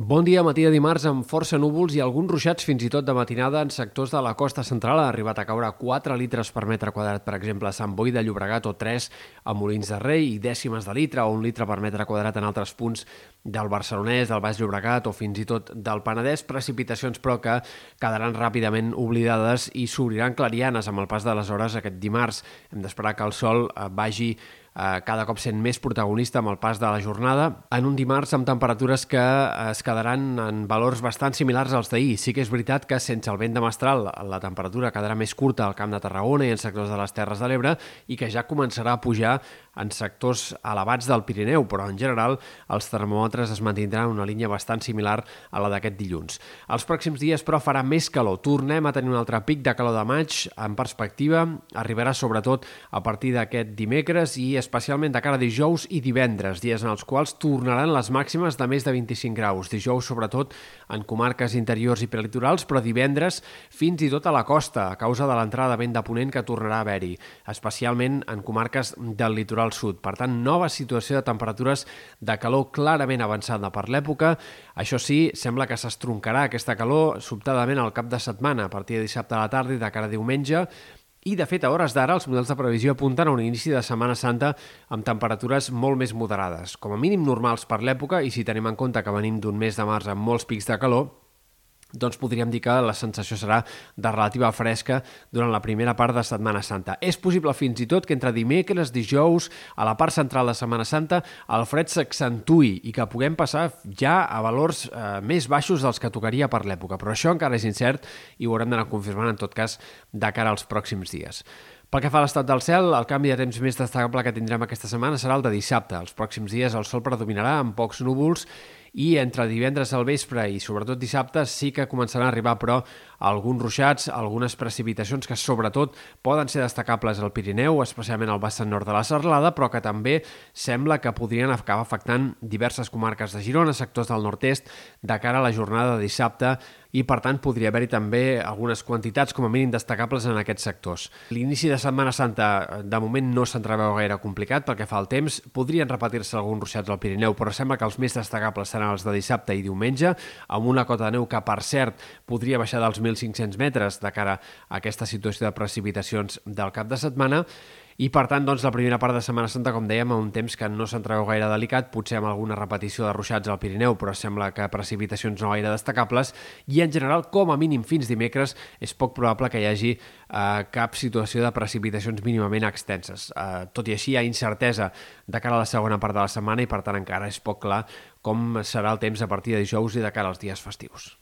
Bon dia, matí de dimarts amb força núvols i alguns ruixats fins i tot de matinada en sectors de la costa central. Ha arribat a caure 4 litres per metre quadrat, per exemple, a Sant Boi de Llobregat o 3 a Molins de Rei i dècimes de litre o un litre per metre quadrat en altres punts del Barcelonès, del Baix Llobregat o fins i tot del Penedès. Precipitacions, però, que quedaran ràpidament oblidades i s'obriran clarianes amb el pas de les hores aquest dimarts. Hem d'esperar que el sol eh, vagi eh, cada cop sent més protagonista amb el pas de la jornada, en un dimarts amb temperatures que eh, es quedaran en valors bastant similars als d'ahir. Sí que és veritat que sense el vent de mestral la temperatura quedarà més curta al Camp de Tarragona i en sectors de les Terres de l'Ebre i que ja començarà a pujar en sectors elevats del Pirineu, però en general els termòmetres es mantindran una línia bastant similar a la d'aquest dilluns. Els pròxims dies, però, farà més calor. Tornem a tenir un altre pic de calor de maig en perspectiva. Arribarà sobretot a partir d'aquest dimecres i especialment de cara a dijous i divendres, dies en els quals tornaran les màximes de més de 25 graus. Dijous, sobretot, en comarques interiors i prelitorals, però divendres fins i tot a la costa, a causa de l'entrada de vent de ponent que tornarà a haver-hi, especialment en comarques del litoral sud. Per tant, nova situació de temperatures de calor clarament avançada per l'època. Això sí, sembla que s'estroncarà aquesta calor sobtadament al cap de setmana, a partir de dissabte a la tarda i de cara a diumenge, i, de fet, a hores d'ara, els models de previsió apunten a un inici de Setmana Santa amb temperatures molt més moderades, com a mínim normals per l'època, i si tenim en compte que venim d'un mes de març amb molts pics de calor, doncs podríem dir que la sensació serà de relativa fresca durant la primera part de Setmana Santa. És possible fins i tot que entre dimecres, dijous, a la part central de Setmana Santa, el fred s'accentui i que puguem passar ja a valors eh, més baixos dels que tocaria per l'època. Però això encara és incert i ho haurem d'anar confirmant en tot cas de cara als pròxims dies. Pel que fa a l'estat del cel, el canvi de temps més destacable que tindrem aquesta setmana serà el de dissabte. Els pròxims dies el sol predominarà amb pocs núvols i entre divendres al vespre i sobretot dissabte sí que començaran a arribar però alguns ruixats, algunes precipitacions que sobretot poden ser destacables al Pirineu, especialment al vessant nord de la Serlada, però que també sembla que podrien acabar afectant diverses comarques de Girona, sectors del nord-est, de cara a la jornada de dissabte i, per tant, podria haver-hi també algunes quantitats com a mínim destacables en aquests sectors. L'inici de Setmana Santa, de moment, no s'entreveu gaire complicat pel que fa al temps. Podrien repetir-se alguns ruixats al Pirineu, però sembla que els més destacables seran els de dissabte i diumenge, amb una cota de neu que, per cert, podria baixar dels 1.500 metres de cara a aquesta situació de precipitacions del cap de setmana, i per tant, doncs, la primera part de Setmana Santa, com dèiem, a un temps que no s'entreveu gaire delicat, potser amb alguna repetició de ruixats al Pirineu, però sembla que precipitacions no gaire destacables, i en general, com a mínim fins dimecres, és poc probable que hi hagi eh, cap situació de precipitacions mínimament extenses. Eh, tot i així, hi ha incertesa de cara a la segona part de la setmana i, per tant, encara és poc clar com serà el temps a partir de dijous i de cara als dies festius.